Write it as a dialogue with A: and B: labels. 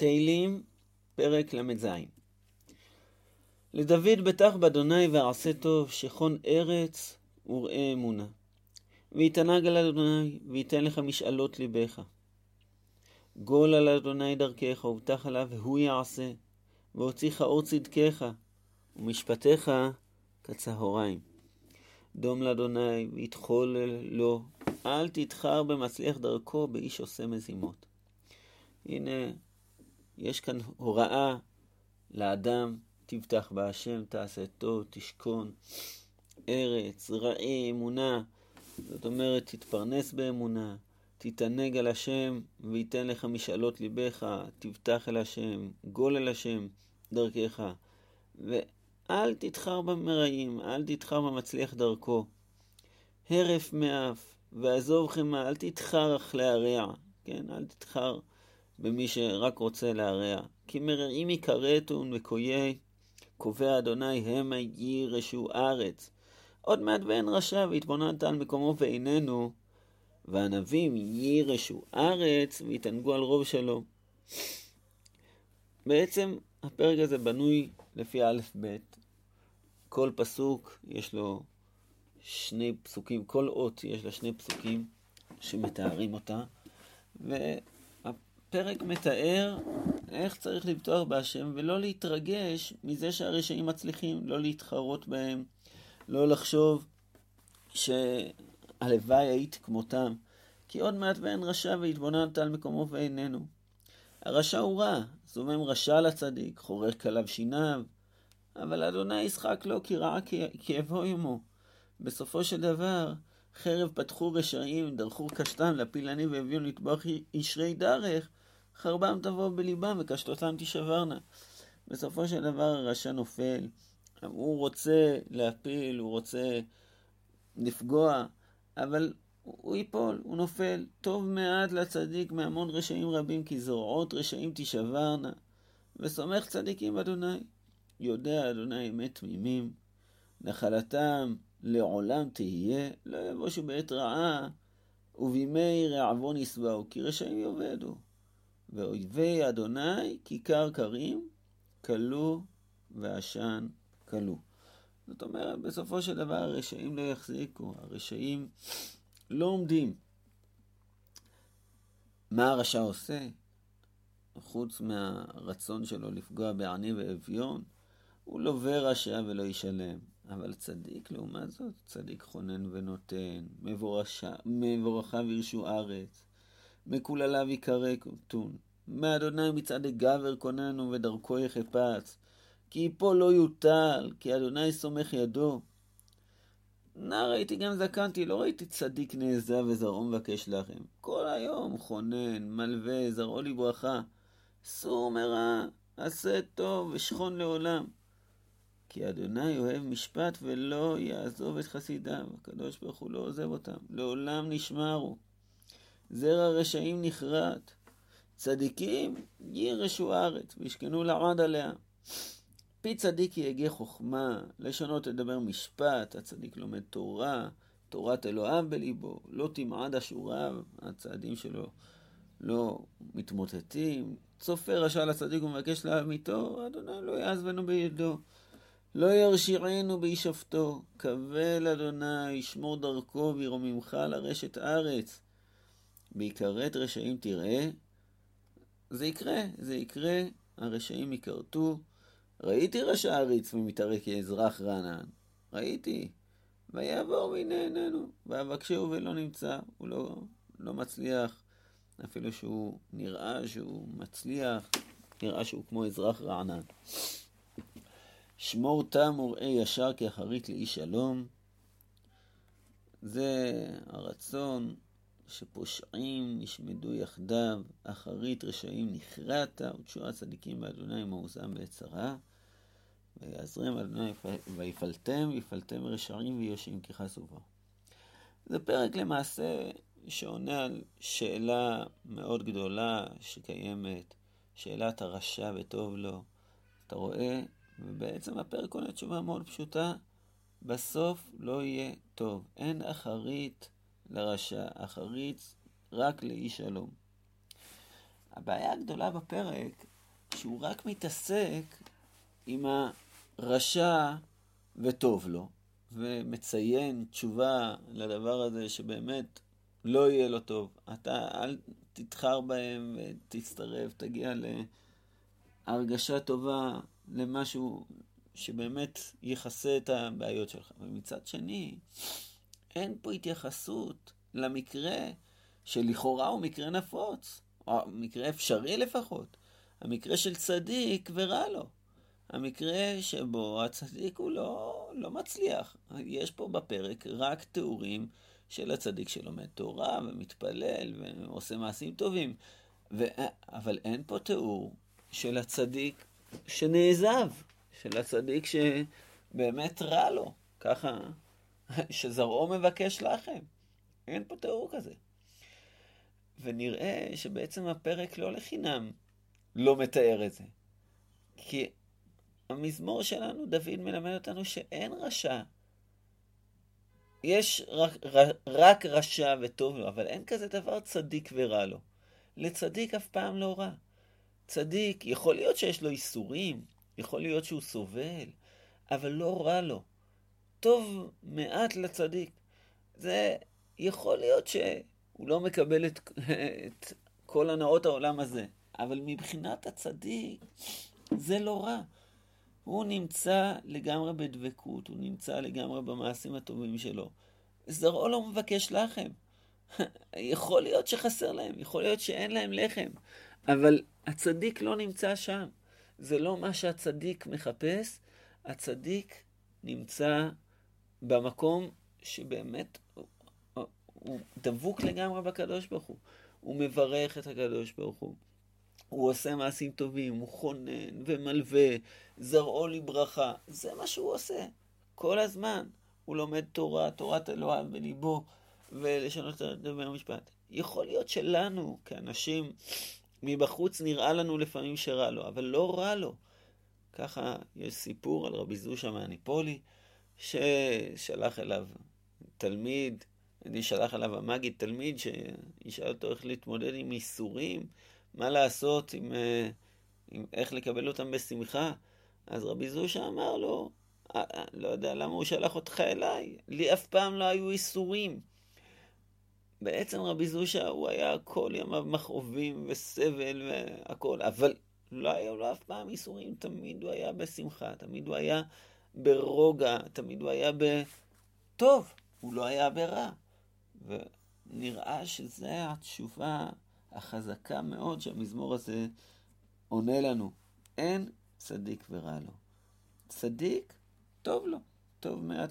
A: תהילים, פרק ל"ז. לדוד בטח באדוני ועשה טוב, שכון ארץ וראה אמונה. ויתענג על אדוני, וייתן לך משאלות ליבך. גול על אדוני דרכך, ובטח עליו, והוא יעשה. והוציאך אור צדקך, ומשפטיך כצהריים. דום לאדוני, ויתחול לו, אל תתחר במצליח דרכו, באיש עושה מזימות. הנה, יש כאן הוראה לאדם, תבטח בהשם, תעשה טוב, תשכון, ארץ, רעי, אמונה. זאת אומרת, תתפרנס באמונה, תתענג על השם, וייתן לך משאלות ליבך, תבטח אל השם, גול אל השם, דרכך. ואל תתחר במרעים, אל תתחר במצליח דרכו. הרף מאף, ועזוב חמא, אל תתחר אך להרע, כן? אל תתחר במי שרק רוצה להרע. כי מרעים יכרתון וקויי, קובע אדוני המה יירשו ארץ. עוד מעט ואין רשע, והתבוננת על מקומו ואיננו, והענבים יירשו ארץ, ויתענגו על רוב שלום. בעצם הפרק הזה בנוי לפי א' ב', כל פסוק יש לו שני פסוקים, כל אות יש לה שני פסוקים שמתארים אותה, והפרק מתאר איך צריך לבטוח בהשם ולא להתרגש מזה שהרשעים מצליחים, לא להתחרות בהם, לא לחשוב שהלוואי היית כמותם, כי עוד מעט ואין רשע והתבוננת על מקומו ואיננו. הרשע הוא רע, זומם רשע לצדיק, חורק עליו שיניו, אבל אדוני ישחק לו כי רעה כאבו עמו. בסופו של דבר, חרב פתחו רשעים, דרכו קשתם, לפילני והביאו לטבוח ישרי דרך, חרבם תבוא בליבם וקשתותם תישברנה. בסופו של דבר הרשע נופל, הוא רוצה להפיל, הוא רוצה לפגוע, אבל הוא ייפול, הוא נופל. טוב מעט לצדיק מהמון רשעים רבים, כי זרועות רשעים תישברנה. וסומך צדיקים אדוני. יודע אדוני אמת תמימים, נחלתם לעולם תהיה, לא יבושו בעת רעה, ובימי רעבון ישבעו, כי רשעים יאבדו. ואויבי אדוני כיכר קרים, כלו ועשן כלו. זאת אומרת, בסופו של דבר הרשעים לא יחזיקו, הרשעים לא עומדים. מה הרשע עושה? חוץ מהרצון שלו לפגוע בעני ואביון, הוא לווה רשע ולא ישלם. אבל צדיק, לעומת זאת, צדיק חונן ונותן, מבורכה וירשו ארץ, מקולליו יקרא כתון. מאדוני מצעד גבר כוננו ודרכו יחפץ, כי יפול לא יוטל, כי אדוני סומך ידו. נער הייתי גם זקנתי, לא ראיתי צדיק נעזב וזרעו מבקש לכם. כל היום חונן, מלווה, זרעו לי ברכה. סור מרע, עשה טוב ושכון לעולם. כי אדוני אוהב משפט ולא יעזוב את חסידיו. הקדוש ברוך הוא לא עוזב אותם. לעולם נשמרו. זרע רשעים נכרת. צדיקים יירשו הארץ וישכנו לעד עליה. פי צדיק יהגה חוכמה, לשונות תדבר משפט, הצדיק לומד תורה, תורת אלוהיו בליבו, לא תמעד אשוריו, הצעדים שלו לא מתמוטטים. צופה רשע לצדיק ומבקש לאמיתו, אדוני לא יעזבנו בידו. לא ירשיענו בישפטו, קבל אדוני, ישמור דרכו וירוממך לרשת ארץ. בהיכרת רשעים תראה, זה יקרה, זה יקרה, הרשעים יכרתו. ראיתי רשע עריץ ומתערק כאזרח רענן, ראיתי. ויעבור והנה איננו, ואבקשהו ולא נמצא, הוא לא, לא מצליח, אפילו שהוא נראה שהוא מצליח, נראה שהוא כמו אזרח רענן. שמור תם וראה ישר כאחרית לאיש שלום. זה הרצון שפושעים נשמדו יחדיו, אחרית רשעים נכרעת, ותשועה צדיקים באדוני מעוזם בעת צרה. ויעזרם אדוני ויפלתם, ויפלתם רשעים ויושעים חסו בו. זה פרק למעשה שעונה על שאלה מאוד גדולה שקיימת, שאלת הרשע וטוב לו. אתה רואה ובעצם הפרק עונה תשובה מאוד פשוטה, בסוף לא יהיה טוב. אין אחרית לרשע, אחרית רק לאי שלום. הבעיה הגדולה בפרק, שהוא רק מתעסק עם הרשע וטוב לו, ומציין תשובה לדבר הזה שבאמת לא יהיה לו טוב. אתה אל תתחר בהם ותצטרף, תגיע להרגשה טובה, למשהו שבאמת יכסה את הבעיות שלך. ומצד שני, אין פה התייחסות למקרה שלכאורה הוא מקרה נפוץ, או מקרה אפשרי לפחות. המקרה של צדיק ורע לו. המקרה שבו הצדיק הוא לא, לא מצליח. יש פה בפרק רק תיאורים של הצדיק שלומד תורה ומתפלל ועושה מעשים טובים. ו... אבל אין פה תיאור של הצדיק שנעזב, של הצדיק שבאמת רע לו, ככה, שזרעו מבקש לחם. אין פה תיאור כזה. ונראה שבעצם הפרק לא לחינם לא מתאר את זה. כי המזמור שלנו, דוד מלמד אותנו שאין רשע. יש רק, רק רשע וטוב לו, אבל אין כזה דבר צדיק ורע לו. לצדיק אף פעם לא רע. צדיק, יכול להיות שיש לו איסורים, יכול להיות שהוא סובל, אבל לא רע לו. טוב מעט לצדיק. זה יכול להיות שהוא לא מקבל את, את כל הנאות העולם הזה, אבל מבחינת הצדיק זה לא רע. הוא נמצא לגמרי בדבקות, הוא נמצא לגמרי במעשים הטובים שלו. זרעו לא מבקש לחם. יכול להיות שחסר להם, יכול להיות שאין להם לחם, אבל הצדיק לא נמצא שם. זה לא מה שהצדיק מחפש, הצדיק נמצא במקום שבאמת הוא, הוא דבוק לגמרי בקדוש ברוך הוא. הוא מברך את הקדוש ברוך הוא. הוא עושה מעשים טובים, הוא חונן ומלווה, זרעו לברכה. זה מה שהוא עושה כל הזמן. הוא לומד תורה, תורת אלוהיו בליבו, ולשנות את הדבר המשפט. יכול להיות שלנו, כאנשים מבחוץ, נראה לנו לפעמים שרע לו, אבל לא רע לו. ככה יש סיפור על רבי זושה מהניפולי, ששלח אליו תלמיד, אני שלח אליו המגיד תלמיד, שישאל אותו איך להתמודד עם איסורים. מה לעשות, עם, אה, עם איך לקבל אותם בשמחה. אז רבי זושה אמר לו, אה, אה, לא יודע למה הוא שלח אותך אליי, לי אף פעם לא היו איסורים. בעצם רבי זושה הוא היה כל ימיו מכאובים וסבל והכל, אבל לא היו לו אף פעם איסורים, תמיד הוא היה בשמחה, תמיד הוא היה ברוגע, תמיד הוא היה בטוב, הוא לא היה ברע. ונראה שזו התשובה החזקה מאוד שהמזמור הזה עונה לנו. אין צדיק ורע לו. צדיק, טוב לו, טוב מעט